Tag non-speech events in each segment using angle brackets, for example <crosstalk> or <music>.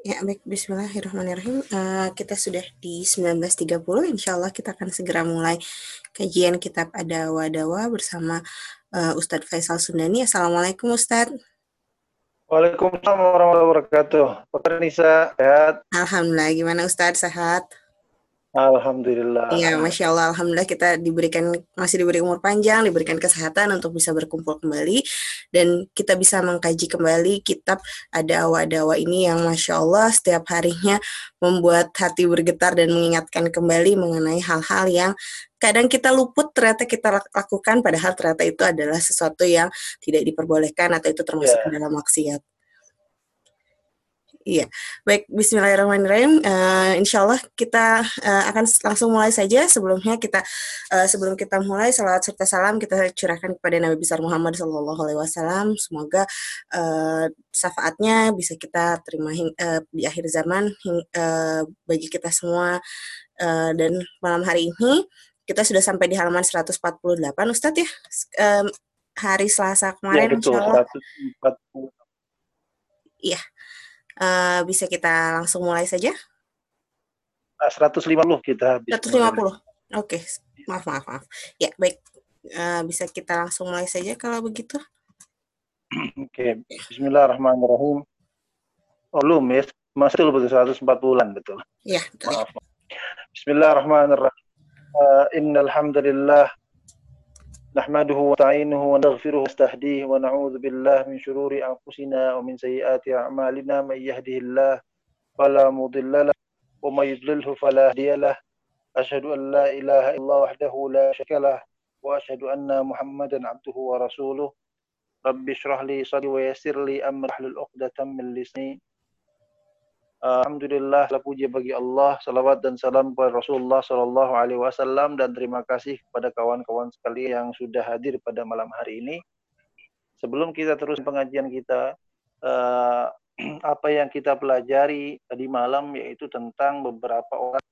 Ya, baik. Bismillahirrahmanirrahim. Uh, kita sudah di 19.30. Insya Allah kita akan segera mulai kajian kitab Adawa Dawa bersama uh, Ustadz Faisal Sundani. Assalamualaikum Ustadz. Waalaikumsalam warahmatullahi wabarakatuh. Dokter Nisa, sehat? Alhamdulillah. Gimana Ustadz, sehat? Alhamdulillah. Iya, masya Allah, alhamdulillah kita diberikan masih diberi umur panjang, diberikan kesehatan untuk bisa berkumpul kembali dan kita bisa mengkaji kembali kitab ada awa-dawa ini yang masya Allah setiap harinya membuat hati bergetar dan mengingatkan kembali mengenai hal-hal yang kadang kita luput ternyata kita lakukan padahal ternyata itu adalah sesuatu yang tidak diperbolehkan atau itu termasuk yeah. dalam maksiat. Iya, baik. Bismillahirrahmanirrahim. Uh, insya Allah kita uh, akan langsung mulai saja. Sebelumnya kita uh, sebelum kita mulai salawat serta salam kita curahkan kepada Nabi besar Muhammad Shallallahu Alaihi Wasallam. Semoga uh, syafaatnya bisa kita terima uh, di akhir zaman uh, bagi kita semua. Uh, dan malam hari ini kita sudah sampai di halaman 148 Ustadz ya. Um, hari Selasa kemarin. Ya, betul, insya Allah. 140. Iya. Uh, bisa kita langsung mulai saja? 150 kita. 150. Oke, okay. maaf maaf maaf. Ya baik, uh, bisa kita langsung mulai saja kalau begitu. Oke, okay. Bismillahirrahmanirrahim. Oh, belum ya, masih betul 140-an betul. Iya, betul. Maaf. Bismillahirrahmanirrahim. Uh, innal hamdalillah نحمده ونستعينه ونغفره ونستهديه ونعوذ بالله من شرور أنفسنا ومن سيئات أعمالنا. من يهده الله فلا مضل له ومن يضلله فلا هادي له. أشهد أن لا إله إلا الله وحده لا شريك له وأشهد أن محمدا عبده ورسوله. رب اشرح لي صدري ويسر لي أمري. واحلل عقدة من لساني Alhamdulillah, puji bagi Allah, salawat dan salam kepada Rasulullah Shallallahu Alaihi Wasallam dan terima kasih kepada kawan-kawan sekalian yang sudah hadir pada malam hari ini. Sebelum kita terus pengajian kita, uh, <clears throat> apa yang kita pelajari tadi malam yaitu tentang beberapa orang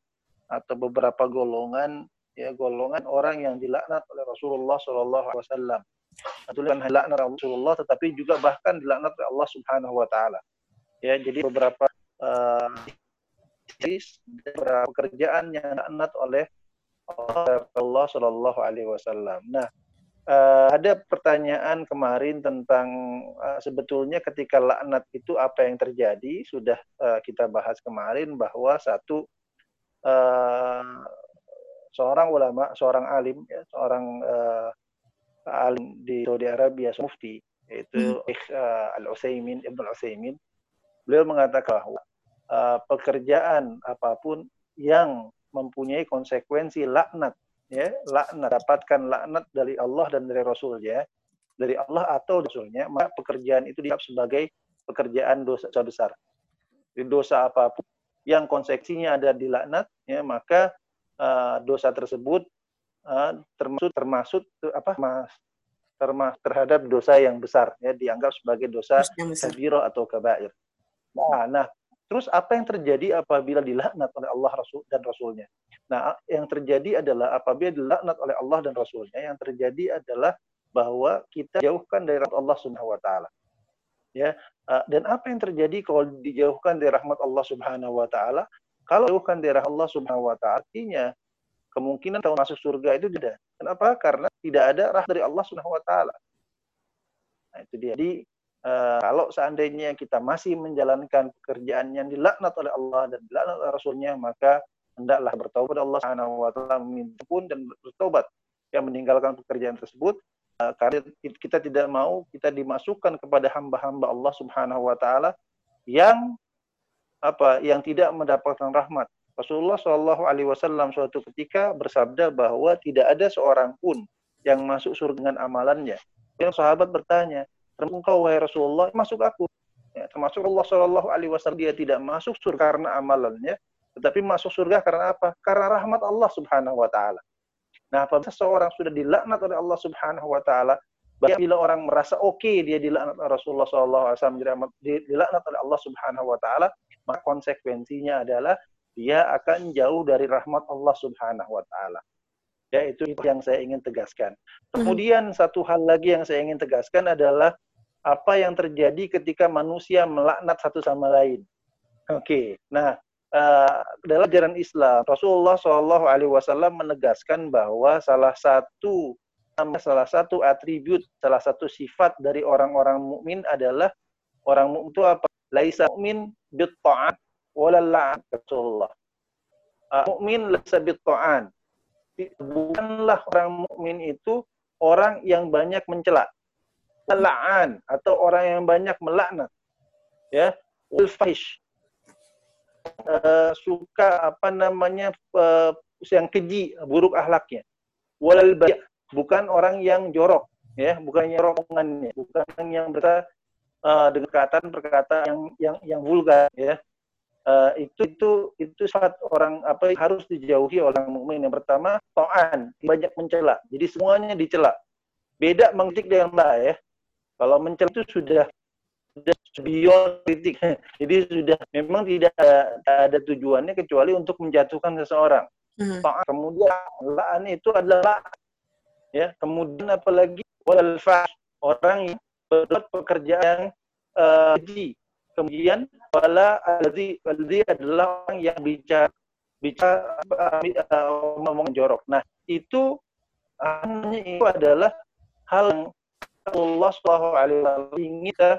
atau beberapa golongan ya golongan orang yang dilaknat oleh Rasulullah Shallallahu Alaihi Wasallam. Bukan dilaknat Rasulullah, tetapi juga bahkan dilaknat oleh Allah Subhanahu Wa Taala. Ya, jadi beberapa uh, pekerjaan yang dianat oleh Allah Shallallahu Alaihi Wasallam. Nah, uh, ada pertanyaan kemarin tentang uh, sebetulnya ketika laknat itu apa yang terjadi sudah uh, kita bahas kemarin bahwa satu uh, seorang ulama, seorang alim, ya, seorang uh, alim di Saudi Arabia, mufti yaitu hmm. uh, Al Utsaimin Ibn Al Utsaimin beliau mengatakan bahwa uh, pekerjaan apa pun yang mempunyai konsekuensi laknat ya laknat dapatkan laknat dari Allah dan dari Rasulnya dari Allah atau Rasulnya maka pekerjaan itu dianggap sebagai pekerjaan dosa besar dosa apa pun yang konsekuensinya ada di laknat ya maka uh, dosa tersebut uh, termasuk termasuk apa mas termas terhadap dosa yang besar ya dianggap sebagai dosa kabiro atau kabair. Nah, nah Terus apa yang terjadi apabila dilaknat oleh Allah Rasul dan Rasulnya? Nah, yang terjadi adalah apabila dilaknat oleh Allah dan Rasulnya, yang terjadi adalah bahwa kita jauhkan dari rahmat Allah Subhanahu Wa Taala. Ya, dan apa yang terjadi kalau dijauhkan dari rahmat Allah Subhanahu Wa Taala? Kalau dijauhkan dari rahmat Allah Subhanahu Wa Taala, artinya kemungkinan tahun masuk surga itu tidak. Kenapa? Karena tidak ada rahmat dari Allah Subhanahu Wa Taala. Nah, itu dia. Jadi Uh, kalau seandainya kita masih menjalankan pekerjaan yang dilaknat oleh Allah dan dilaknat oleh Rasulnya, maka hendaklah bertobat Allah Subhanahu wa taala pun dan bertobat yang meninggalkan pekerjaan tersebut uh, karena kita tidak mau kita dimasukkan kepada hamba-hamba Allah Subhanahu wa taala yang apa yang tidak mendapatkan rahmat. Rasulullah Shallallahu alaihi wasallam suatu ketika bersabda bahwa tidak ada seorang pun yang masuk surga dengan amalannya. Yang sahabat bertanya, engkau wahai Rasulullah masuk aku. Ya, termasuk Allah Shallallahu Alaihi Wasallam dia tidak masuk surga karena amalannya tetapi masuk surga karena apa? Karena rahmat Allah Subhanahu Wa Taala. Nah apabila seseorang sudah dilaknat oleh Allah Subhanahu Wa Taala bila orang merasa oke okay, dia dilaknat oleh Rasulullah Shallallahu Alaihi Wasallam dilaknat oleh Allah Subhanahu Wa Taala maka konsekuensinya adalah dia akan jauh dari rahmat Allah Subhanahu Wa Taala. Ya itu yang saya ingin tegaskan. Kemudian satu hal lagi yang saya ingin tegaskan adalah apa yang terjadi ketika manusia melaknat satu sama lain. okay. nah uh, dalam ajaran Islam Rasulullah Shallallahu Alaihi Wasallam menegaskan bahwa salah satu salah satu atribut salah satu sifat dari orang-orang mukmin adalah orang mukmin itu apa laisa mukmin bit ta'at wala la'an Rasulullah uh, mukmin laisa bit ta'an bukanlah orang mukmin itu orang yang banyak mencela la'an atau orang yang banyak melaknat ya. Ulfahish uh, suka apa namanya uh, yang keji buruk ahlaknya. Walal bukan orang yang jorok ya. Bukan yang rokongannya bukan yang berkata uh, dengan perkataan-perkataan yang yang yang vulgar ya. Uh, itu itu itu saat orang apa harus dijauhi orang mukmin. Yang pertama to'an banyak mencela. Jadi semuanya dicela. Beda mengkritik dengan mbak ya kalau mencela itu sudah sudah beyond kritik. <laughs> Jadi sudah memang tidak ada, ada tujuannya kecuali untuk menjatuhkan seseorang. Hmm. kemudian laan itu adalah ya kemudian apalagi walal orang yang berbuat pekerjaan uh, kemudian wala alzi alzi adalah orang yang bicara bicara uh, ngomong jorok. Nah itu hanya itu adalah hal yang Allah Subhanahu Alaihi Wasallam ingin kita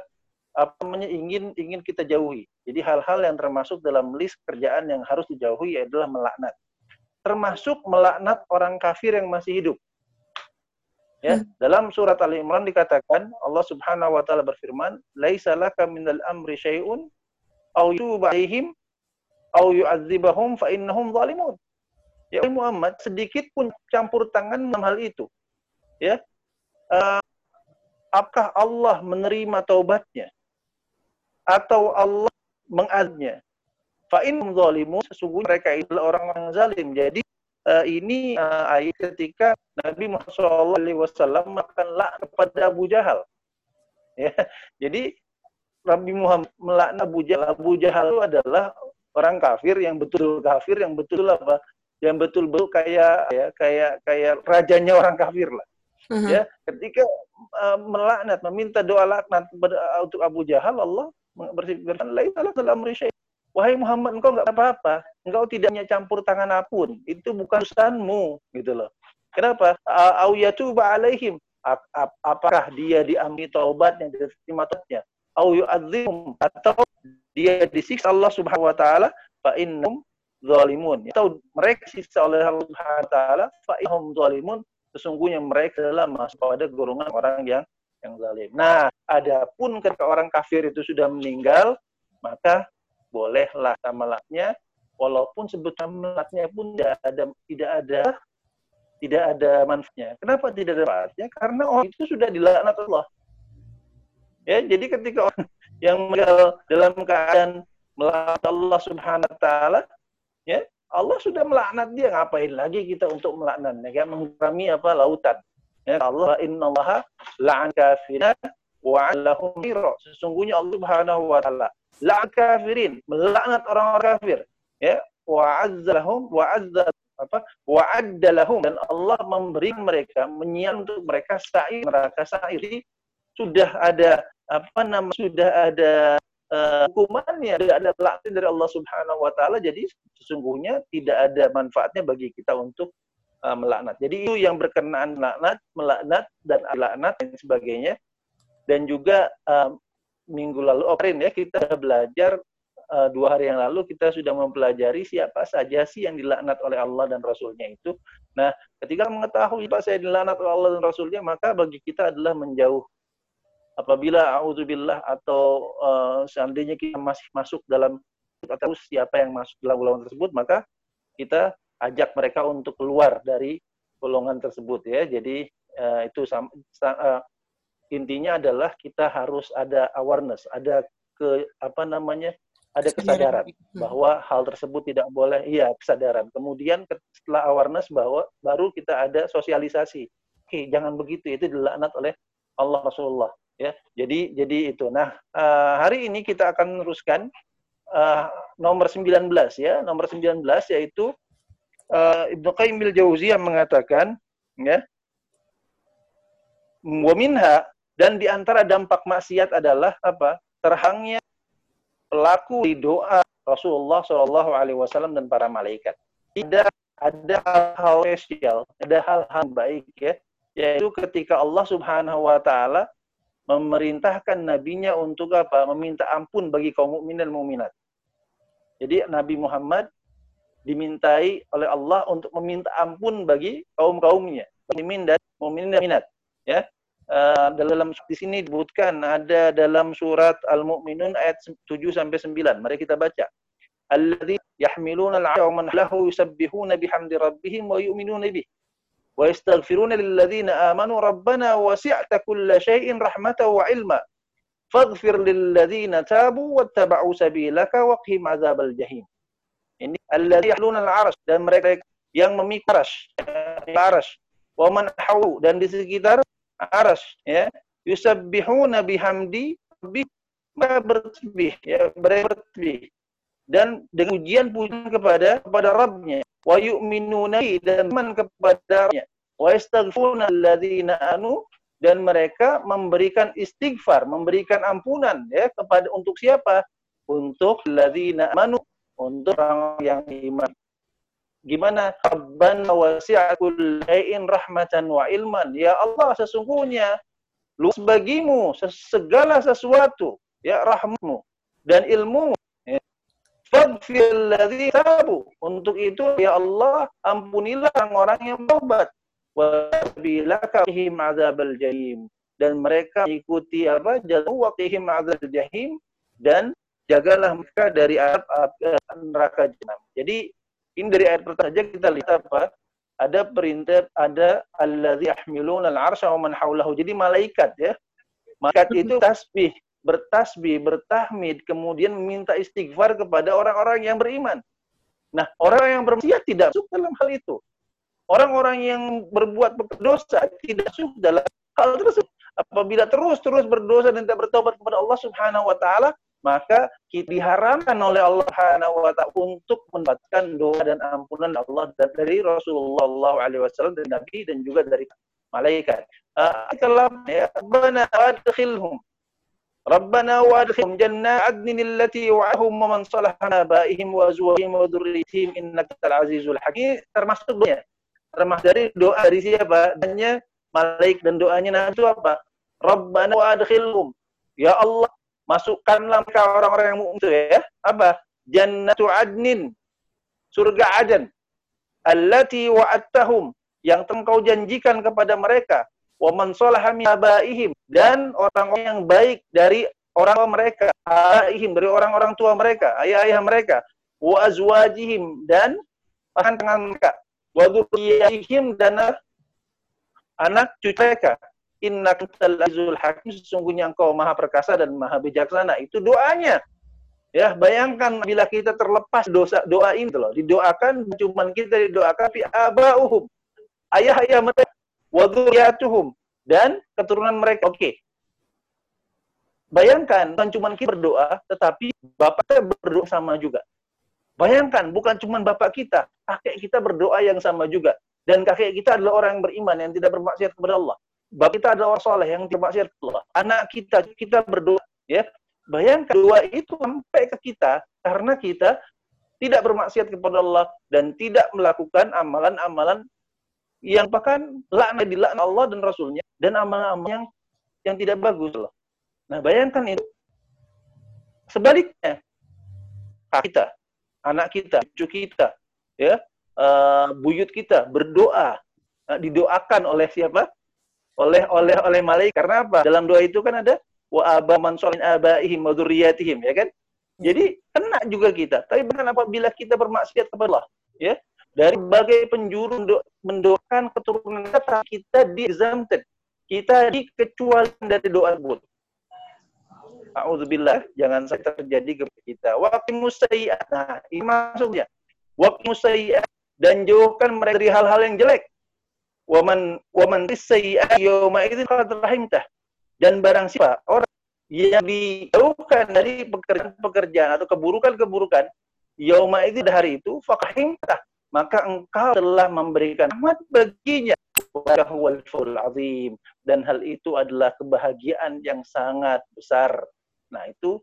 apa namanya ingin ingin kita jauhi. Jadi hal-hal yang termasuk dalam list kerjaan yang harus dijauhi adalah melaknat. Termasuk melaknat orang kafir yang masih hidup. Ya, hmm. dalam surat Ali Imran dikatakan Allah Subhanahu wa taala berfirman, "Laisa laka minal amri syai'un aw alaihim aw yu'adzibahum fa innahum zalimun." Ya Muhammad, sedikit pun campur tangan dalam hal itu. Ya. Uh, apakah Allah menerima taubatnya atau Allah mengadnya? Fa innahum zalimun, sesungguhnya mereka adalah orang-orang zalim. Jadi uh, ini uh, ayat ketika Nabi Muhammad SAW makan lak kepada Abu Jahal. Ya, <laughs> jadi Nabi Muhammad melaknat Abu Jahal. Abu Jahal itu adalah orang kafir yang betul kafir yang betul apa? Yang betul-betul kayak ya kayak kayak rajanya orang kafir lah. Uh-huh. Ya, ketika uh, melaknat meminta doa laknat untuk Abu Jahal Allah berfirman Wahai Muhammad, engkau nggak apa-apa. Engkau tidak punya campur tangan apa pun. Itu bukan urusanmu, gitu loh. Kenapa? Au yatuba alaihim. Apakah dia diambil taubatnya, diterima taubatnya? Au yu'adzim atau dia disiksa Allah Subhanahu wa taala fa innahum zalimun. Atau mereka disiksa oleh Allah Subhanahu wa taala fa innahum zalimun. Sesungguhnya mereka adalah masuk pada golongan orang yang yang zalim. Nah, adapun ketika orang kafir itu sudah meninggal, maka bolehlah tamalaknya walaupun sebetulnya melatnya pun tidak ada tidak ada tidak ada manfaatnya. Kenapa tidak ada manfaatnya? Karena orang itu sudah dilaknat Allah. Ya, jadi ketika orang yang meninggal dalam keadaan melaknat Allah Subhanahu wa taala, ya, Allah sudah melaknat dia, ngapain lagi kita untuk melaknatnya? Kan? Mengharami apa? Lautan. Ya, Allah innallaha la'an kafirina wa 'alahum Sesungguhnya Allah Subhanahu wa taala la kafirin, melaknat orang-orang kafir. Ya, wa azzalahum wa azza apa? Wa addalahum dan Allah memberi mereka menyiapkan untuk mereka sa'ir neraka sa'ir sudah ada apa nama sudah ada uh, hukumannya tidak ada laknat dari Allah Subhanahu wa taala jadi sesungguhnya tidak ada manfaatnya bagi kita untuk uh, melaknat. Jadi itu yang berkenaan laknat, melaknat dan laknat dan sebagainya dan juga uh, minggu lalu, oh ya kita belajar uh, dua hari yang lalu kita sudah mempelajari siapa saja sih yang dilaknat oleh Allah dan Rasulnya itu. Nah, ketika mengetahui Pak saya dilaknat oleh Allah dan Rasulnya, maka bagi kita adalah menjauh. Apabila auzubillah atau uh, seandainya kita masih masuk dalam atau siapa yang masuk dalam golongan tersebut, maka kita ajak mereka untuk keluar dari golongan tersebut ya. Jadi uh, itu sama, uh, intinya adalah kita harus ada awareness, ada ke apa namanya? ada kesadaran bahwa hal tersebut tidak boleh iya kesadaran. Kemudian setelah awareness bahwa baru kita ada sosialisasi. Oke, jangan begitu itu dilaknat oleh Allah Rasulullah ya. Jadi jadi itu. Nah, uh, hari ini kita akan meneruskan uh, nomor 19 ya. Nomor 19 yaitu uh, Ibnu Qayyim al-Jauziyah mengatakan ya wa minha dan di antara dampak maksiat adalah apa? Terhangnya pelaku di doa, Rasulullah Shallallahu Alaihi Wasallam dan para malaikat. Tidak ada hal spesial, ada hal-hal baik ya, yaitu ketika Allah Subhanahu Wa Taala memerintahkan nabinya untuk apa? Meminta ampun bagi kaum mukmin dan mukminat. Jadi Nabi Muhammad dimintai oleh Allah untuk meminta ampun bagi kaum-kaumnya, mukmin dan mukmin dan minat. Ya. Uh, dalam di sini disebutkan ada dalam surat Al-Mu'minun ayat 7 sampai 9. Mari kita baca. Alladzi yahmiluna al-'arsha wa man lahu yusabbihuna bihamdi wa yu'minuna bih. Lilladzina amanu rabbana wasi'ta kulla syai'in rahmatan wa 'ilma. Faghfir lilladzina tabu wattaba'u sabilaka waqhim 'adzabal jahim. Ini alladzi yahluna al-'arsy dan mereka yang memikul arsy, arsy wa man dan di sekitar arsy ya yusabbihuna bihamdi bi bertasbih ya bertasbih dan dengan ujian pujian kepada kepada Rabbnya wa yu'minuna dan man kepadanya wa yastaghfiruna alladzina anu dan mereka memberikan istighfar, memberikan ampunan ya kepada untuk siapa? Untuk alladzina amanu untuk orang yang iman. Gimana? Rabbana wasi'a kullai'in rahmatan wa ilman. Ya Allah, sesungguhnya luas bagimu segala sesuatu, ya rahmatmu dan ilmu. Ya. Fadfir ladzi tabu. Untuk itu, ya Allah, ampunilah orang-orang yang bertobat. Wabilaka bihim azabal jahim. Dan mereka ikuti apa? Jalu waqihim azabal jahim. Dan jagalah mereka dari api neraka jahanam. Jadi ini dari ayat pertama saja kita lihat apa? Ada perintah, ada alladzi yahmiluna al-'arsya wa man haulahu. Jadi malaikat ya. Malaikat itu tasbih, bertasbih, bertahmid, kemudian meminta istighfar kepada orang-orang yang beriman. Nah, orang yang bermaksiat tidak masuk dalam hal itu. Orang-orang yang berbuat dosa tidak masuk dalam hal tersebut. Apabila terus-terus berdosa dan tidak bertobat kepada Allah Subhanahu wa taala, maka kita diharamkan oleh Allah Subhanahu wa taala untuk mendapatkan doa dan ampunan Allah dari Rasulullah alaihi wasallam dan Nabi dan juga dari malaikat. Kalau ya Rabbana adkhilhum Jannat adnin allati wa'ahum wa man salaha abaihim wa azwajihim wa dhurriyyatihim innaka azizul hakim termasuk doanya. Termasuk dari doa dari siapa? Dannya malaikat dan doanya nah itu apa? Rabbana wa adkhilhum ya Allah masukkanlah mereka orang-orang yang mukmin itu ya. Apa? Jannatu adnin. Surga adan allati wa'adtahum. Yang engkau janjikan kepada mereka wa man salaha min abaihim. Dan orang-orang yang baik dari orang tua mereka abaihim dari orang-orang tua mereka ayah-ayah mereka wa azwajihim dan akan tangan mereka. Wa dzurriyyatihim dan anak cucu mereka. Inna azizul hakim sesungguhnya engkau maha perkasa dan maha bijaksana. Itu doanya. Ya bayangkan bila kita terlepas dosa doa ini loh. Didoakan cuma kita didoakan fi abauhum. Ayah-ayah mereka wadhuriyatuhum dan keturunan mereka oke okay. bayangkan bukan cuma kita berdoa tetapi bapak kita berdoa sama juga bayangkan bukan cuma bapak kita kakek kita berdoa yang sama juga dan kakek kita adalah orang yang beriman yang tidak bermaksiat kepada Allah Bapak kita adalah orang soleh yang tidak maksiat Allah. Anak kita, kita berdoa. ya Bayangkan doa itu sampai ke kita karena kita tidak bermaksiat kepada Allah dan tidak melakukan amalan-amalan yang bahkan laknat dilaknat Allah dan Rasulnya dan amalan-amalan yang yang tidak bagus loh. Nah bayangkan itu. Sebaliknya kita, anak kita, cucu kita, ya, uh, buyut kita berdoa, uh, didoakan oleh siapa? oleh oleh oleh malaikat. Karena apa? Dalam doa itu kan ada wa aba man solin abaihim wa dzurriyyatihim, ya kan? Jadi kena juga kita. Tapi bukan apabila kita bermaksiat kepada Allah, ya. Dari berbagai penjuru mendoakan keturunan kita, kita di exempted. Kita dikecualikan dari doa tersebut. A'udzubillah, jangan sampai terjadi kepada kita. Waktu musayyi'at. Nah, ini maksudnya. Waktu musayyi'at. Dan jauhkan mereka dari hal-hal yang jelek waman waman sayyi'at yawma idzin qad rahimtah dan barang siapa orang yang dijauhkan dari pekerjaan-pekerjaan atau keburukan-keburukan yauma itu hari itu fakahimtah maka engkau telah memberikan rahmat baginya azim dan hal itu adalah kebahagiaan yang sangat besar nah itu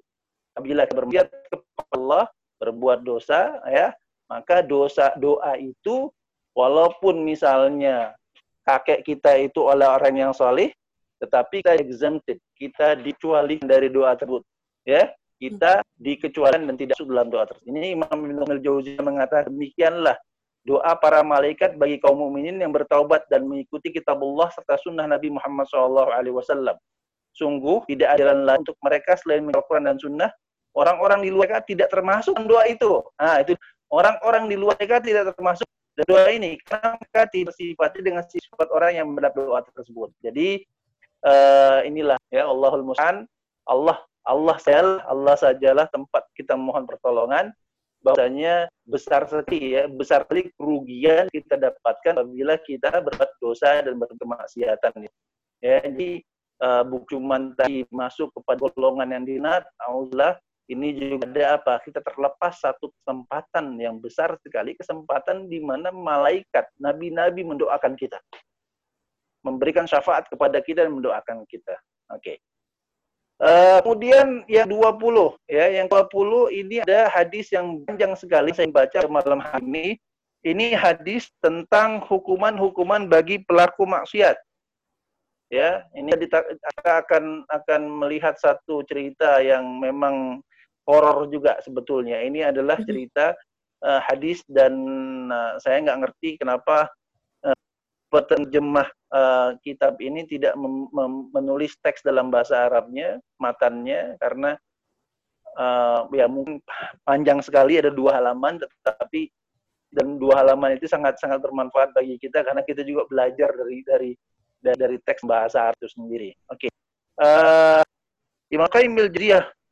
apabila kita bermaksiat kepada Allah berbuat dosa ya, maka dosa doa itu walaupun misalnya kakek kita itu oleh orang yang soleh, tetapi kita exempted, kita dicualikan dari doa tersebut. Ya, kita dikecualikan dan tidak masuk dalam doa tersebut. Ini Imam Ibnu Al-Jauziyah mengatakan demikianlah doa para malaikat bagi kaum mukminin yang bertaubat dan mengikuti kitab Allah serta sunnah Nabi Muhammad SAW. Sungguh tidak ada jalan lain untuk mereka selain Al-Quran dan sunnah. Orang-orang di luar mereka tidak termasuk doa itu. Nah, itu orang-orang di luar mereka tidak termasuk doa ini karena mereka tidak sifati dengan sifat orang yang mendapat doa tersebut. Jadi uh, inilah ya Allahul Musta'an Allah Allah sajalah, Allah sajalah tempat kita mohon pertolongan. Bahwasanya besar sekali ya, besar sekali kerugian kita dapatkan apabila kita berbuat dosa dan berkemaksiatan. Ya, jadi uh, bukan cuma tadi masuk kepada golongan yang dinat, Allah ini juga ada apa? Kita terlepas satu kesempatan yang besar sekali, kesempatan di mana malaikat, nabi-nabi mendoakan kita. Memberikan syafaat kepada kita dan mendoakan kita. Oke. Okay. Uh, kemudian yang 20 ya, yang 20 ini ada hadis yang panjang sekali saya baca malam hari ini. Ini hadis tentang hukuman-hukuman bagi pelaku maksiat. Ya, ini kita akan akan melihat satu cerita yang memang horor juga sebetulnya. Ini adalah cerita uh, hadis dan uh, saya nggak ngerti kenapa penerjemah uh, kitab ini tidak menulis teks dalam bahasa Arabnya, matannya, karena uh, ya mungkin panjang sekali ada dua halaman, tetapi dan dua halaman itu sangat sangat bermanfaat bagi kita karena kita juga belajar dari dari dari, dari teks bahasa Arab itu sendiri. Oke. Okay. Uh, eh, Imam Qayyim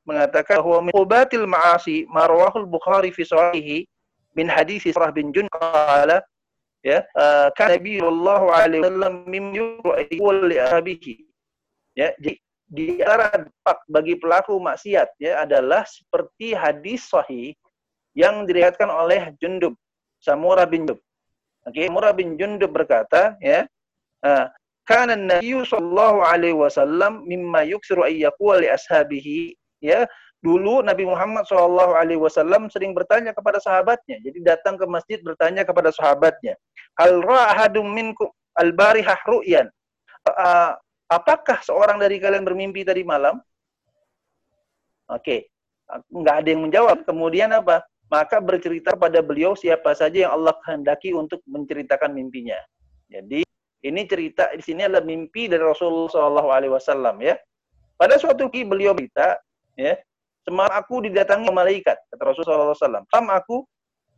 mengatakan bahwa min ma'asi marwahul Bukhari fi sahihi min hadis Surah bin Jun qala ya uh, kan Nabi sallallahu alaihi wasallam mim li ashabihi ya di, di antara bagi pelaku maksiat ya adalah seperti hadis sahih yang diriwayatkan oleh Jundub Samura bin Jundub. Oke okay, Samura bin Jundub berkata ya uh, kana Nabi sallallahu alaihi wasallam mimma yuksiru ayyaqwa li ashabihi. Ya Dulu Nabi Muhammad SAW sering bertanya kepada sahabatnya. Jadi datang ke masjid bertanya kepada sahabatnya. Hal ra'ahadum minkum al-barihah ru'yan. Uh, apakah seorang dari kalian bermimpi tadi malam? Oke. Okay. Nggak ada yang menjawab. Kemudian apa? Maka bercerita pada beliau siapa saja yang Allah kehendaki untuk menceritakan mimpinya. Jadi ini cerita di sini adalah mimpi dari Rasulullah SAW ya. Pada suatu kali beliau berita ya Semalam aku didatangi malaikat, kata Rasulullah SAW. Semalam aku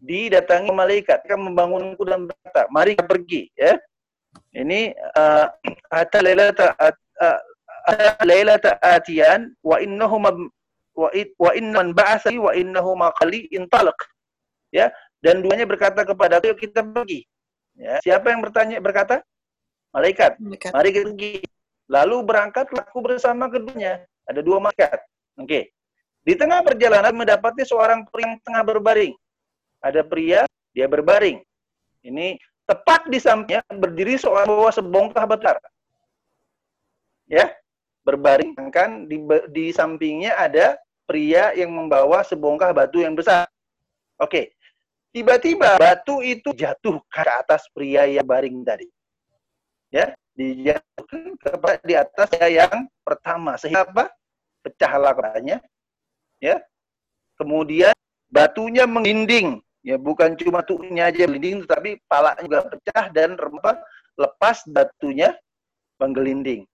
didatangi malaikat, akan membangunku dan berkata, mari kita pergi. Ya. Ini uh, ata lailata uh, lailata atiyan wa innahuma wa wa innan ba'asa wa innahuma qali intalaq. Ya, dan duanya berkata kepada aku, kita pergi. Ya. Siapa yang bertanya berkata? Malaikat. malaikat. Mari kita pergi. Lalu berangkat aku bersama keduanya. Ada dua malaikat. Oke. Okay. Di tengah perjalanan mendapati seorang pria yang tengah berbaring. Ada pria, dia berbaring. Ini tepat di sampingnya berdiri seorang bawa sebongkah batu Ya, berbaring kan di, di sampingnya ada pria yang membawa sebongkah batu yang besar. Oke. Tiba-tiba batu itu jatuh ke atas pria yang baring tadi. Ya, dijatuhkan kepada di atas yang pertama sehingga apa? Pecahlah kepalanya ya. Kemudian batunya menginding, ya bukan cuma batunya aja menginding, tetapi palanya juga pecah dan rempah lepas batunya menggelinding.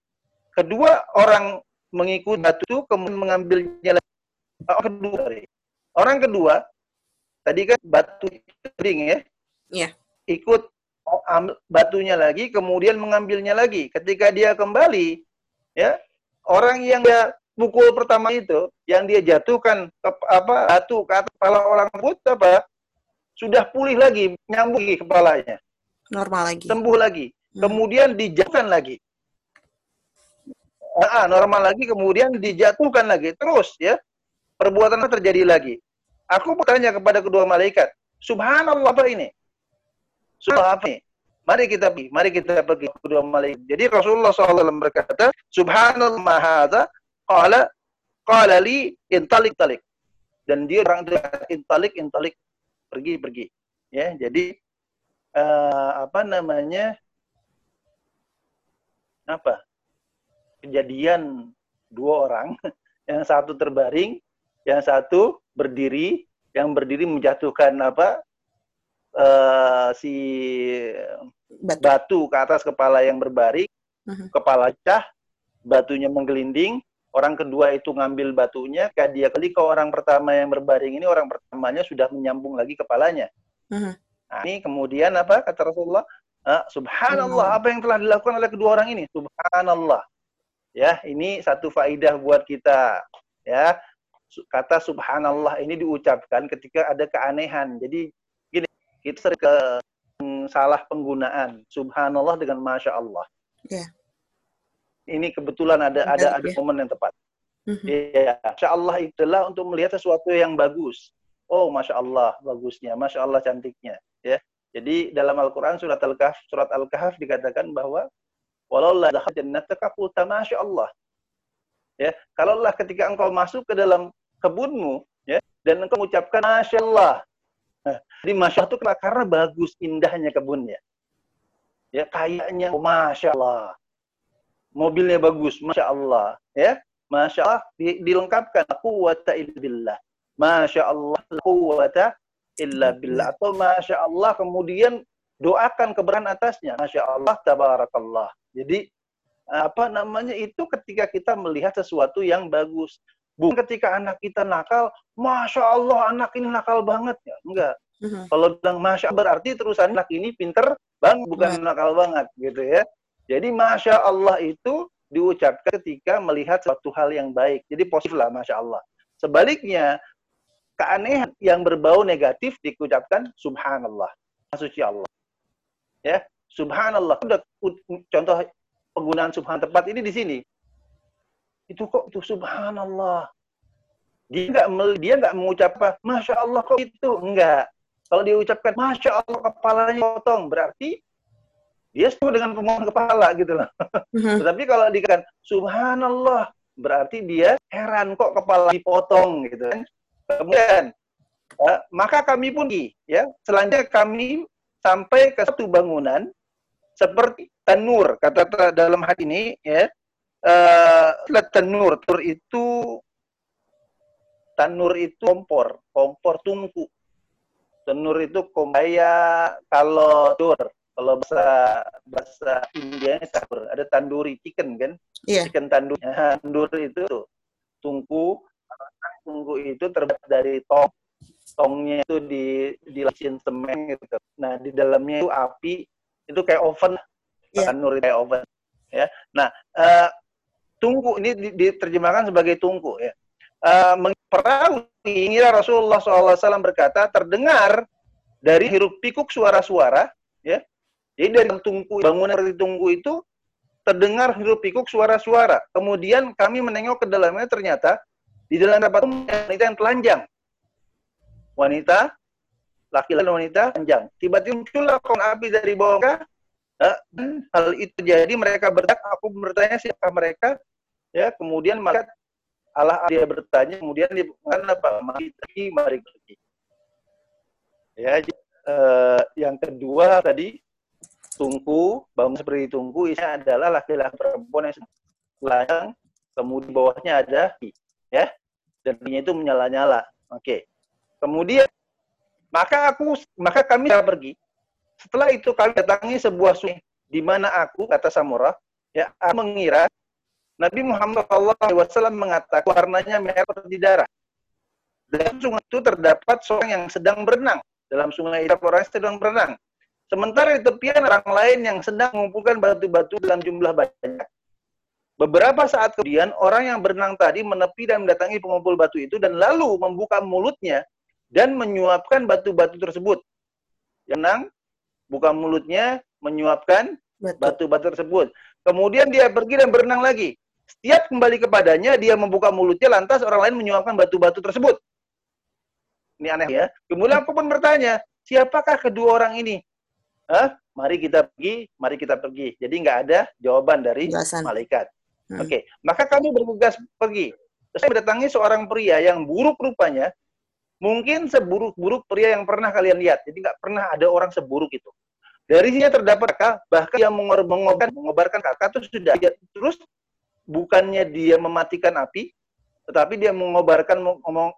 Kedua orang mengikut batu kemudian mengambilnya lagi. Oh, kedua, orang kedua tadi kan batu gelinding ya. Iya. Ikut batunya lagi kemudian mengambilnya lagi. Ketika dia kembali ya, orang yang dia pukul pertama itu yang dia jatuhkan ke apa batu ke atas kepala orang tersebut apa sudah pulih lagi nyambung lagi kepalanya. Normal lagi. Sembuh lagi. Hmm. kemudian dijatuhkan lagi. Nah, normal lagi kemudian dijatuhkan lagi. Terus ya perbuatan terjadi lagi? Aku bertanya kepada kedua malaikat subhanallah apa ini? Subhanallah apa ini? Mari kita pergi, mari kita pergi kedua malaikat. Jadi Rasulullah SAW berkata, Subhanallah mahadha Qala qala li intalik talik. dan dia orang itu intalik intalik pergi pergi ya jadi uh, apa namanya apa kejadian dua orang <laughs> yang satu terbaring yang satu berdiri yang berdiri menjatuhkan apa uh, si batu. batu ke atas kepala yang berbaring uh-huh. kepala cah batunya menggelinding orang kedua itu ngambil batunya, kayak dia kali ke orang pertama yang berbaring ini orang pertamanya sudah menyambung lagi kepalanya. Uh-huh. Nah, ini kemudian apa kata Rasulullah? Ah, Subhanallah, uh-huh. apa yang telah dilakukan oleh kedua orang ini? Subhanallah. Ya, ini satu faidah buat kita. Ya, kata Subhanallah ini diucapkan ketika ada keanehan. Jadi gini, kita sering ke salah penggunaan Subhanallah dengan Masya Allah. Yeah ini kebetulan ada ada ada ya. momen yang tepat. Mm-hmm. Ya, Masya Allah itulah untuk melihat sesuatu yang bagus. Oh, Masya Allah bagusnya, Masya Allah cantiknya. Ya, jadi dalam Al-Quran surat Al-Kahf surat Al-Kahf dikatakan bahwa walau la jannataka Masya Allah. Ya, kalaulah ketika engkau masuk ke dalam kebunmu, ya, dan engkau mengucapkan Masya Allah. Nah, jadi Masya Allah itu karena bagus indahnya kebunnya. Ya, kayaknya oh, Masya Allah mobilnya bagus, masya Allah, ya, masya Allah di, dilengkapkan quwata billah, masya Allah quwata illa billah atau masya Allah kemudian doakan keberan atasnya, masya Allah tabarakallah. Jadi apa namanya itu ketika kita melihat sesuatu yang bagus. Bukan ketika anak kita nakal, masya Allah anak ini nakal banget ya, enggak. Uh-huh. Kalau bilang masya berarti terusan anak ini pinter bang bukan uh-huh. nakal banget gitu ya. Jadi Masya Allah itu diucapkan ketika melihat suatu hal yang baik. Jadi positif lah Masya Allah. Sebaliknya, keanehan yang berbau negatif diucapkan Subhanallah. Suci Allah. Ya, Subhanallah. Udah contoh penggunaan Subhan tepat ini di sini. Itu kok itu Subhanallah. Dia nggak dia nggak mengucap Masya Allah kok itu enggak. Kalau diucapkan Masya Allah kepalanya potong berarti dia setuju dengan pemohon kepala gitu loh. Uh-huh. Tetapi kalau dikatakan subhanallah berarti dia heran kok kepala dipotong gitu kan. Kemudian uh, maka kami pun ya selanjutnya kami sampai ke satu bangunan seperti tanur kata dalam hati ini ya uh, tanur tur itu tanur itu kompor kompor tungku tanur itu kompaya kalau tur kalau bahasa bahasa India sahur ada tanduri chicken kan? Yeah. chicken tandur nah, tandur itu tuh, tungku. Tungku itu terbuat dari tong. Tongnya itu di dilasin semen gitu. Nah di dalamnya itu api. Itu kayak oven. Yeah. tandur kayak oven. Ya. Nah uh, tungku ini diterjemahkan sebagai tungku ya. Uh, perahu ini Rasulullah SAW berkata terdengar dari hiruk pikuk suara-suara ya jadi dari tungku bangunan dari tungku itu terdengar hirup pikuk suara-suara. Kemudian kami menengok ke dalamnya ternyata di dalam rapat wanita yang telanjang. Wanita, laki-laki dan wanita telanjang. Tiba-tiba muncullah kon api dari bawah eh, dan hal itu jadi mereka bertanya, aku bertanya siapa mereka, ya kemudian mereka Allah dia bertanya, kemudian dia mengatakan apa? Mari pergi, mari pergi. Ya, uh, yang kedua tadi tungku, bangun seperti tungku isinya adalah laki-laki perempuan yang telanjang, kemudian bawahnya ada ya, dan itu menyala-nyala. Oke. Kemudian maka aku maka kami pergi. Setelah itu kami datangi sebuah sungai di mana aku kata Samurah ya aku mengira Nabi Muhammad SAW mengatakan warnanya merah seperti darah. Dan sungai itu terdapat seorang yang sedang berenang. Dalam sungai itu orang sedang berenang. Sementara di tepian orang lain yang sedang mengumpulkan batu-batu dalam jumlah banyak. Beberapa saat kemudian, orang yang berenang tadi menepi dan mendatangi pengumpul batu itu dan lalu membuka mulutnya dan menyuapkan batu-batu tersebut. Yang buka mulutnya, menyuapkan batu-batu tersebut. Kemudian dia pergi dan berenang lagi. Setiap kembali kepadanya, dia membuka mulutnya, lantas orang lain menyuapkan batu-batu tersebut. Ini aneh ya. Kemudian aku pun bertanya, siapakah kedua orang ini? Hah? Mari kita pergi, mari kita pergi. Jadi nggak ada jawaban dari Jelasan. malaikat. Hmm. Oke, okay. maka kami bertugas pergi. Terus saya mendatangi seorang pria yang buruk rupanya Mungkin seburuk-buruk pria yang pernah kalian lihat. Jadi nggak pernah ada orang seburuk itu. Dari sini terdapat kakak, bahkan yang mengobarkan, mengobarkan kakak itu sudah terus bukannya dia mematikan api, tetapi dia mengobarkan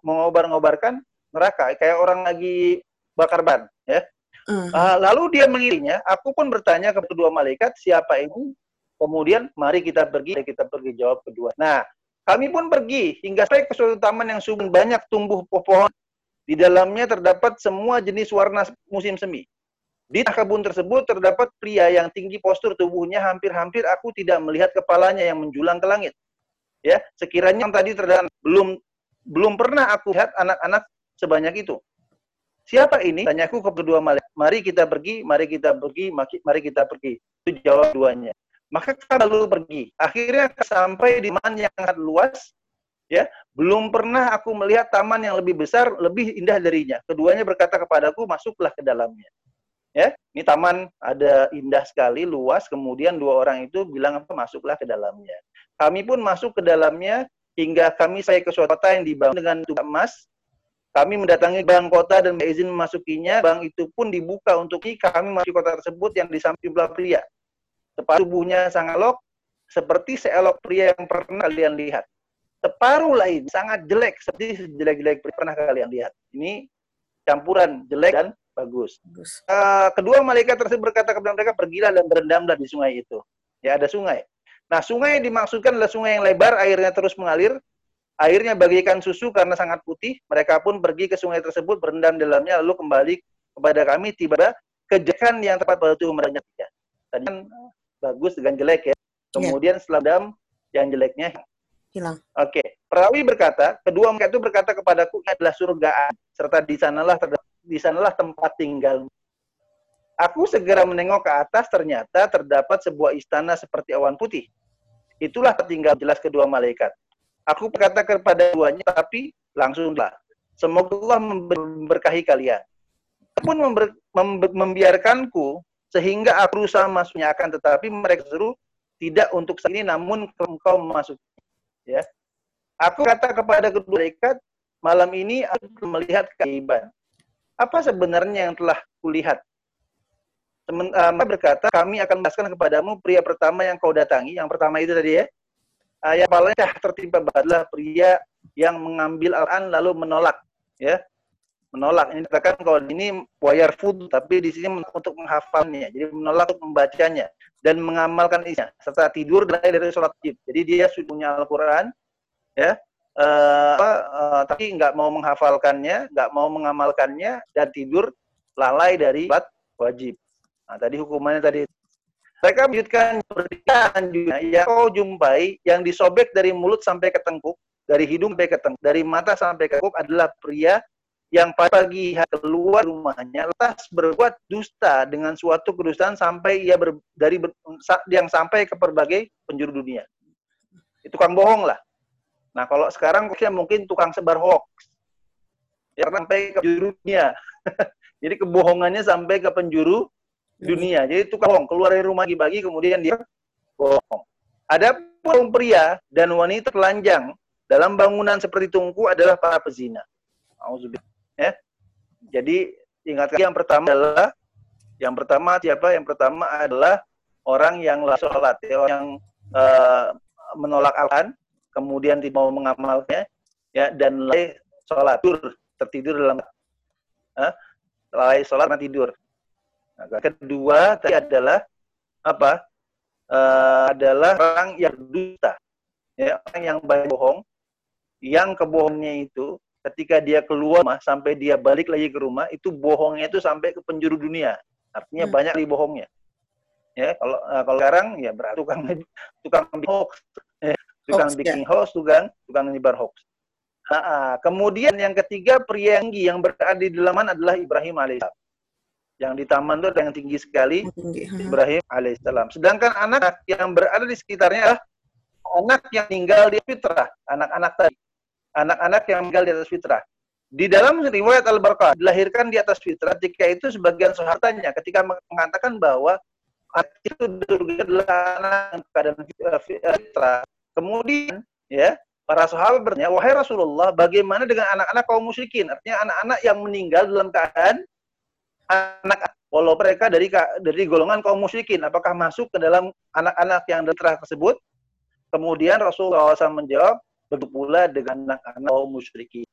mengobar-ngobarkan neraka kayak orang lagi bakar ban ya uh. Lalu dia mengirinya aku pun bertanya ke kedua malaikat siapa ini? Kemudian mari kita pergi. Kita pergi jawab kedua. Nah kami pun pergi hingga sampai ke suatu taman yang sungguh banyak tumbuh pohon. Di dalamnya terdapat semua jenis warna musim semi. Di kebun tersebut terdapat pria yang tinggi postur tubuhnya hampir-hampir aku tidak melihat kepalanya yang menjulang ke langit. Ya sekiranya yang tadi terdapat belum belum pernah aku lihat anak-anak sebanyak itu siapa ini? Tanyaku ke kedua malaikat mari kita pergi mari kita pergi mari kita pergi. Itu jawab duanya. Maka kami lalu pergi. Akhirnya sampai di taman yang sangat luas ya. Belum pernah aku melihat taman yang lebih besar lebih indah darinya. Keduanya berkata kepadaku masuklah ke dalamnya. Ya ini taman ada indah sekali luas. Kemudian dua orang itu bilang apa? Masuklah ke dalamnya. Kami pun masuk ke dalamnya hingga kami saya ke suatu kota yang dibangun dengan tubuh emas. Kami mendatangi bank kota dan izin memasukinya. Bank itu pun dibuka untuk kami masuk kota tersebut yang di samping belah pria. Tepat tubuhnya sangat elok, seperti seelok pria yang pernah kalian lihat. Separuh lain sangat jelek, seperti jelek-jelek pernah kalian lihat. Ini campuran jelek dan bagus. bagus. Uh, kedua malaikat tersebut berkata kepada mereka, pergilah dan berendamlah di sungai itu. Ya ada sungai. Nah, sungai yang dimaksudkan adalah sungai yang lebar, airnya terus mengalir. Airnya bagikan susu karena sangat putih. Mereka pun pergi ke sungai tersebut, berendam dalamnya, lalu kembali kepada kami tiba kejekan yang tepat pada tubuh mereka. Tadi kan bagus dengan jelek ya. Iya. Kemudian setelah dam, yang jeleknya hilang. Oke. Okay. Perawi berkata, kedua mereka itu berkata kepadaku, ini adalah surga, serta di sanalah di sanalah tempat tinggal Aku segera menengok ke atas, ternyata terdapat sebuah istana seperti awan putih. Itulah tinggal jelas kedua malaikat. Aku berkata kepada duanya, tapi langsunglah. Semoga Allah memberkahi kalian. Pun member, membiarkanku sehingga aku berusaha masuknya akan tetapi mereka seru tidak untuk saat ini namun engkau masuk ya aku kata kepada kedua malaikat malam ini aku melihat keaiban apa sebenarnya yang telah kulihat Teman, uh, berkata, kami akan menjelaskan kepadamu pria pertama yang kau datangi. Yang pertama itu tadi ya. Uh, yang paling tertimpa adalah pria yang mengambil Al-Quran lalu menolak. ya Menolak. Ini katakan kalau ini wayar food, tapi di sini untuk menghafalnya. Jadi menolak untuk membacanya dan mengamalkan isinya. Serta tidur dari, dari sholat wajib. Jadi dia sudah punya Al-Quran, ya, uh, apa, uh, tapi nggak mau menghafalkannya, nggak mau mengamalkannya, dan tidur lalai dari sholat wajib. Nah, tadi hukumannya tadi. Mereka melanjutkan berikan juga yang kau jumpai yang disobek dari mulut sampai ke tengkuk, dari hidung sampai ke tengkuk, dari mata sampai ke tengkuk adalah pria yang pagi keluar rumahnya lantas berbuat dusta dengan suatu kedustaan sampai ia ber, dari ber, yang sampai ke berbagai penjuru dunia. Itu tukang bohong lah. Nah kalau sekarang mungkin tukang sebar hoax. Ya, sampai ke penjuru dunia. <laughs> Jadi kebohongannya sampai ke penjuru dunia. Jadi itu bohong, keluar dari rumah bagi-bagi kemudian dia bohong. Ada pria dan wanita telanjang dalam bangunan seperti tungku adalah para pezina. Ya. Jadi ingat yang pertama adalah yang pertama siapa? Yang pertama adalah orang yang sholat, ya, orang yang uh, menolak al kemudian tidak mau mengamalnya, ya dan lalai sholat, tidur, tertidur dalam uh, lalai sholat tidur. Nah, kedua tadi adalah apa? Uh, adalah orang yang dusta, ya, orang yang banyak bohong, yang kebohongnya itu ketika dia keluar rumah sampai dia balik lagi ke rumah itu bohongnya itu sampai ke penjuru dunia. Artinya hmm. banyak di bohongnya. Ya, kalau uh, kalau sekarang ya berarti tukang <laughs> tukang hoax, eh, tukang hoax, bikin ya. hoax, tukang tukang nyebar hoax. Nah, kemudian yang ketiga pria yang berada di dalaman adalah Ibrahim alaihissalam yang di taman itu ada yang tinggi sekali Ibrahim alaihissalam. Sedangkan anak yang berada di sekitarnya adalah anak yang tinggal di fitrah, anak-anak tadi. Anak-anak yang tinggal di atas fitrah. Di dalam riwayat Al-Barqah dilahirkan di atas fitrah jika itu sebagian sahabatnya ketika mengatakan bahwa itu adalah anak keadaan fitrah. Kemudian ya para sahabat bertanya, wahai Rasulullah, bagaimana dengan anak-anak kaum musyrikin? Artinya anak-anak yang meninggal dalam keadaan anak walau mereka dari dari golongan kaum musyrikin, apakah masuk ke dalam anak-anak yang telah tersebut? Kemudian Rasulullah SAW menjawab, begitu pula dengan anak-anak kaum musyrikin.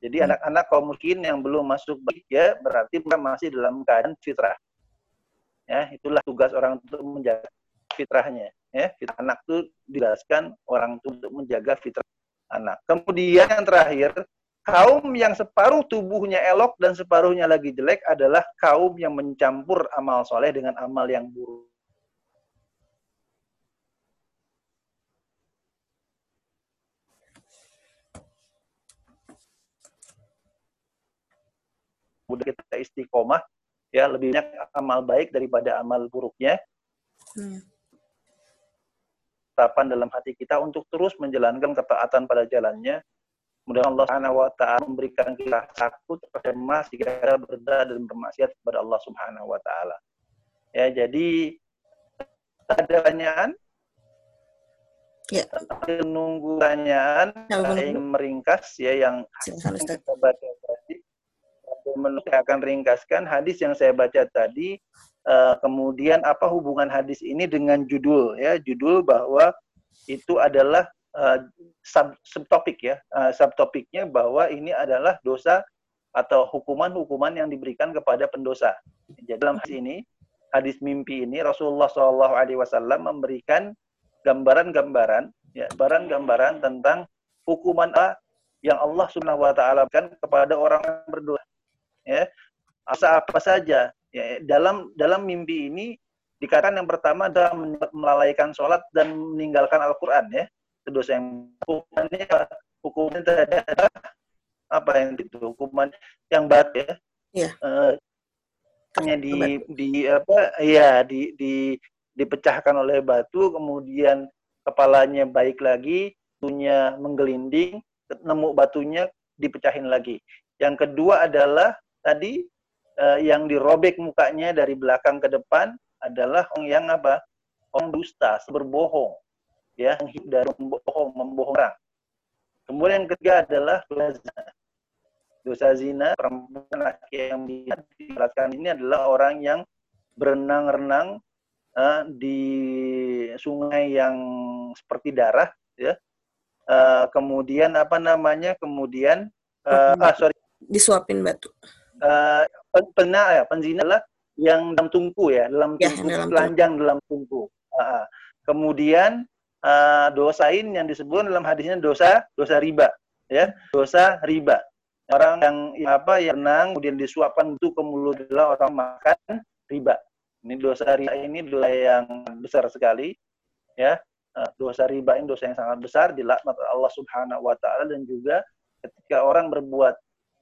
Jadi hmm. anak-anak kaum musyrikin yang belum masuk ya berarti mereka masih dalam keadaan fitrah. Ya, itulah tugas orang untuk menjaga fitrahnya. Ya, fitrah anak itu dijelaskan orang untuk menjaga fitrah anak. Kemudian yang terakhir, kaum yang separuh tubuhnya elok dan separuhnya lagi jelek adalah kaum yang mencampur amal soleh dengan amal yang buruk. Kemudian kita istiqomah, ya lebih banyak amal baik daripada amal buruknya. Hmm. Tapan dalam hati kita untuk terus menjalankan ketaatan pada jalannya. Mudah Allah Subhanahu wa taala memberikan kita takut cemas jika kita berda dan bermaksiat kepada Allah Subhanahu wa taala. Ya, jadi ada pertanyaan? Ya. Menunggu pertanyaan, saya ingin meringkas ya yang kita baca tadi saya akan ringkaskan hadis yang saya baca tadi. Uh, kemudian apa hubungan hadis ini dengan judul ya? Judul bahwa itu adalah uh, sub subtopik ya. Uh, subtopiknya bahwa ini adalah dosa atau hukuman-hukuman yang diberikan kepada pendosa. Jadi dalam hadis ini, hadis mimpi ini Rasulullah Shallallahu Alaihi Wasallam memberikan gambaran-gambaran, ya, gambaran-gambaran tentang hukuman yang Allah Subhanahu Wa Taala kan kepada orang yang berdosa ya asa apa saja ya dalam dalam mimpi ini dikatakan yang pertama adalah melalaikan sholat dan meninggalkan Al-Quran ya dosa yang hukumannya hukumannya adalah apa yang itu hukuman yang bat ya yeah. uh, hanya di di apa ya di di dipecahkan oleh batu kemudian kepalanya baik lagi punya menggelinding nemu batunya dipecahin lagi yang kedua adalah tadi uh, yang dirobek mukanya dari belakang ke depan adalah orang yang apa? Orang dusta, berbohong. Ya, dari membohong, membohong orang. Kemudian yang ketiga adalah dosa zina. Dosa zina, perempuan laki yang dijelaskan ini adalah orang yang berenang-renang uh, di sungai yang seperti darah, ya. Uh, kemudian apa namanya? Kemudian uh, ah sorry, disuapin batu uh, pena ya penzina adalah yang dalam tungku ya dalam ya, tungku dalam telanjang tungku. dalam tungku uh, kemudian uh, dosain yang disebut dalam hadisnya dosa dosa riba ya dosa riba orang yang, apa yang renang kemudian disuapkan itu ke mulut adalah orang makan riba ini dosa riba ini dosa yang besar sekali ya dosa riba ini dosa yang sangat besar dilaknat Allah Subhanahu wa taala dan juga ketika orang berbuat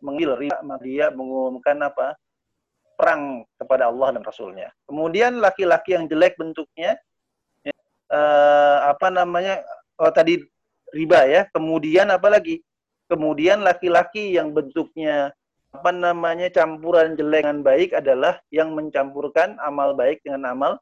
mengambil riba, maka dia mengumumkan apa? Perang kepada Allah dan Rasulnya. Kemudian laki-laki yang jelek bentuknya, ya, eh, apa namanya, oh tadi riba ya. Kemudian apa lagi? Kemudian laki-laki yang bentuknya apa namanya campuran jelek dengan baik adalah yang mencampurkan amal baik dengan amal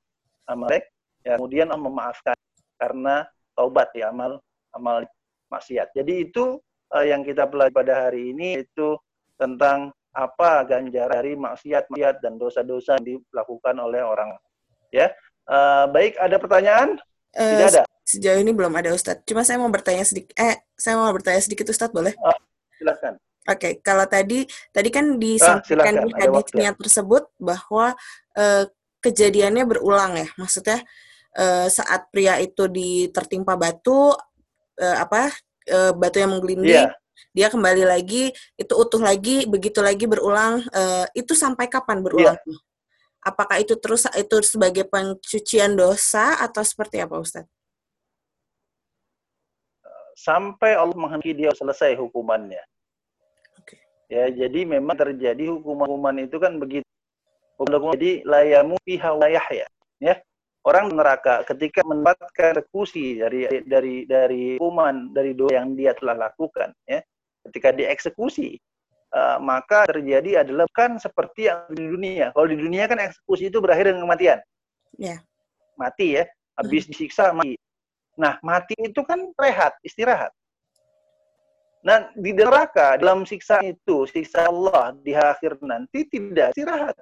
amal baik. Ya, kemudian memaafkan karena taubat ya amal amal maksiat. Jadi itu uh, yang kita pelajari pada hari ini itu tentang apa ganjar dari maksiat-maksiat dan dosa-dosa yang dilakukan oleh orang. Ya, uh, baik. Ada pertanyaan? Uh, Tidak ada. Sejauh ini belum ada Ustadz. Cuma saya mau bertanya sedikit. Eh, saya mau bertanya sedikit Ustadz, boleh? Uh, silakan. Oke, okay. kalau tadi tadi kan disampaikan uh, di hadisnya tersebut bahwa uh, kejadiannya berulang ya. Maksudnya uh, saat pria itu ditertimpa batu uh, apa uh, batu yang menggelinding yeah dia kembali lagi itu utuh lagi begitu lagi berulang uh, itu sampai kapan berulang yeah. Apakah itu terus itu sebagai pencucian dosa atau seperti apa Ustaz sampai Allah menghendaki dia selesai hukumannya. Okay. ya jadi memang terjadi hukuman-hukuman itu kan begitu. Jadi layamu fiha ya ya. Orang neraka ketika mendapatkan eksekusi dari dari dari hukuman dari doa yang dia telah lakukan ya. Ketika dieksekusi uh, maka terjadi adalah kan seperti yang di dunia. Kalau di dunia kan eksekusi itu berakhir dengan kematian. Yeah. Mati ya, habis hmm. disiksa mati. Nah, mati itu kan rehat, istirahat. Nah, di neraka, dalam siksa itu, siksa Allah di akhir nanti tidak istirahat.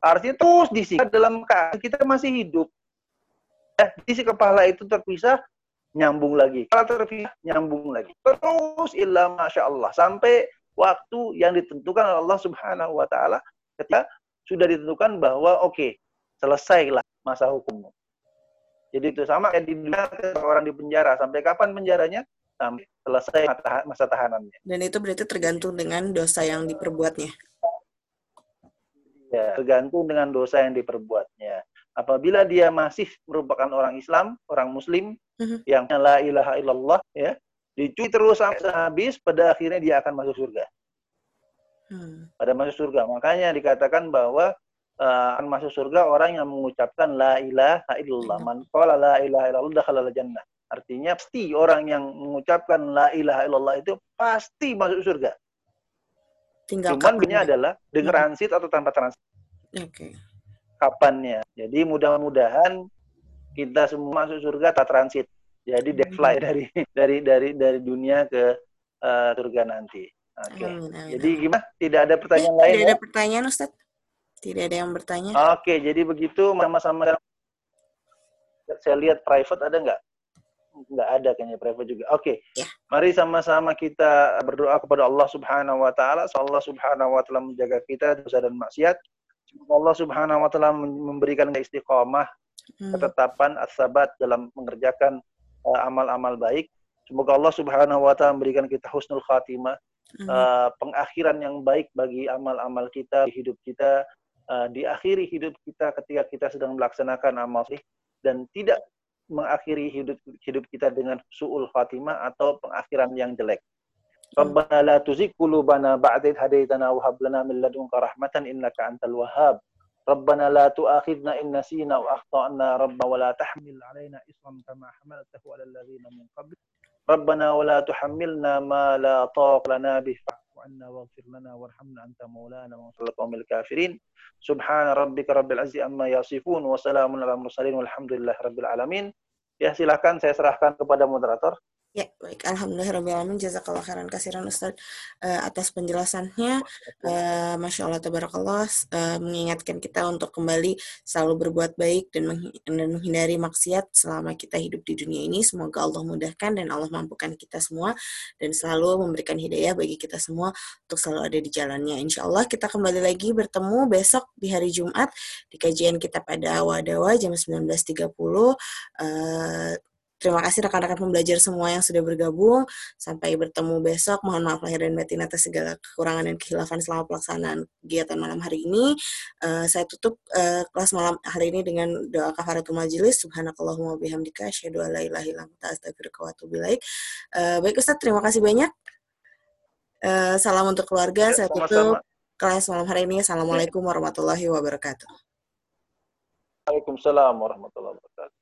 Artinya terus disiksa dalam keadaan kita masih hidup. Eh, di kepala itu terpisah, nyambung lagi. Kalau terpisah, nyambung lagi. Terus ilah Masya Allah. Sampai waktu yang ditentukan oleh Allah Subhanahu Wa Taala ketika sudah ditentukan bahwa oke, okay, selesailah masa hukummu. Jadi itu sama kayak di dunia orang di penjara. Sampai kapan penjaranya? sampai selesai masa tahanannya. Dan itu berarti tergantung dengan dosa yang diperbuatnya. Ya, tergantung dengan dosa yang diperbuatnya. Apabila dia masih merupakan orang Islam, orang Muslim, uh-huh. yang la ilaha illallah, ya, dicuci terus sampai habis, pada akhirnya dia akan masuk surga. Hmm. Pada masuk surga. Makanya dikatakan bahwa uh, akan masuk surga orang yang mengucapkan la ilaha illallah. Man qala la ilaha illallah dakhala jannah. Artinya pasti orang yang mengucapkan la ilaha illallah itu pasti masuk surga. Tinggal Cuman bedanya adalah dengan hmm. transit atau tanpa transit. Oke. Okay. Kapannya. Jadi mudah-mudahan kita semua masuk surga tak transit. Jadi dead fly dari dari dari dari dunia ke uh, surga nanti. Oke. Okay. Jadi gimana? Tidak ada pertanyaan lain? Tidak ada ya? pertanyaan, Ustaz. Tidak ada yang bertanya. Oke, okay, jadi begitu sama-sama saya lihat private ada nggak? nggak ada kayaknya private juga. Oke. Okay. Ya. Mari sama-sama kita berdoa kepada Allah Subhanahu wa taala. Allah Subhanahu wa taala menjaga kita dosa dan maksiat. Semoga Allah Subhanahu wa taala memberikan istiqomah, hmm. ketetapan as-sabat dalam mengerjakan amal-amal baik. Semoga Allah Subhanahu wa taala memberikan kita husnul khatimah, uh, pengakhiran yang baik bagi amal-amal kita di hidup kita, uh, di akhiri hidup kita ketika kita sedang melaksanakan amal dan tidak mengakhiri hidup hidup kita dengan suul khatimah atau pengakhiran yang jelek. Rabbana la tuzigh qulubana ba'da idh hadaitana wa hab lana min ladunka rahmatan innaka antal wahhab. ربنا لا تؤاخذنا إن نسينا وأخطأنا ربنا ولا تحمل علينا إصرا كما حملته على الذين من قبل ربنا ولا تحملنا ما لا طاقة لنا به فاعف عنا واغفر لنا وارحمنا أنت مولانا وانصر القوم الكافرين سبحان ربك رب العزة أما يصفون وسلام على المرسلين والحمد لله رب العالمين Ya, silakan saya serahkan kepada moderator. Ya, baik. Alhamdulillahirrahmanirrahim. Jazakallah khairan kasiran Ustaz uh, atas penjelasannya. Uh, Masya Allah, tabarakallah. Uh, mengingatkan kita untuk kembali selalu berbuat baik dan, dan menghindari maksiat selama kita hidup di dunia ini. Semoga Allah mudahkan dan Allah mampukan kita semua dan selalu memberikan hidayah bagi kita semua untuk selalu ada di jalannya. Insya Allah kita kembali lagi bertemu besok di hari Jumat di kajian kita pada Wadawa jam 19.30. Uh, Terima kasih rekan-rekan pembelajar semua yang sudah bergabung. Sampai bertemu besok. Mohon maaf lahir dan batin atas segala kekurangan dan kehilafan selama pelaksanaan kegiatan malam hari ini. Uh, saya tutup uh, kelas malam hari ini dengan doa kafaratul majelis. Subhanakallahumma bihamdika asyhadu an la ilaha illa anta astaghfiruka wa atubu ilaik. Uh, baik Ustaz, terima kasih banyak. Uh, salam untuk keluarga. Ya, saya tutup kelas malam hari ini. Assalamualaikum warahmatullahi wabarakatuh. Waalaikumsalam warahmatullahi wabarakatuh.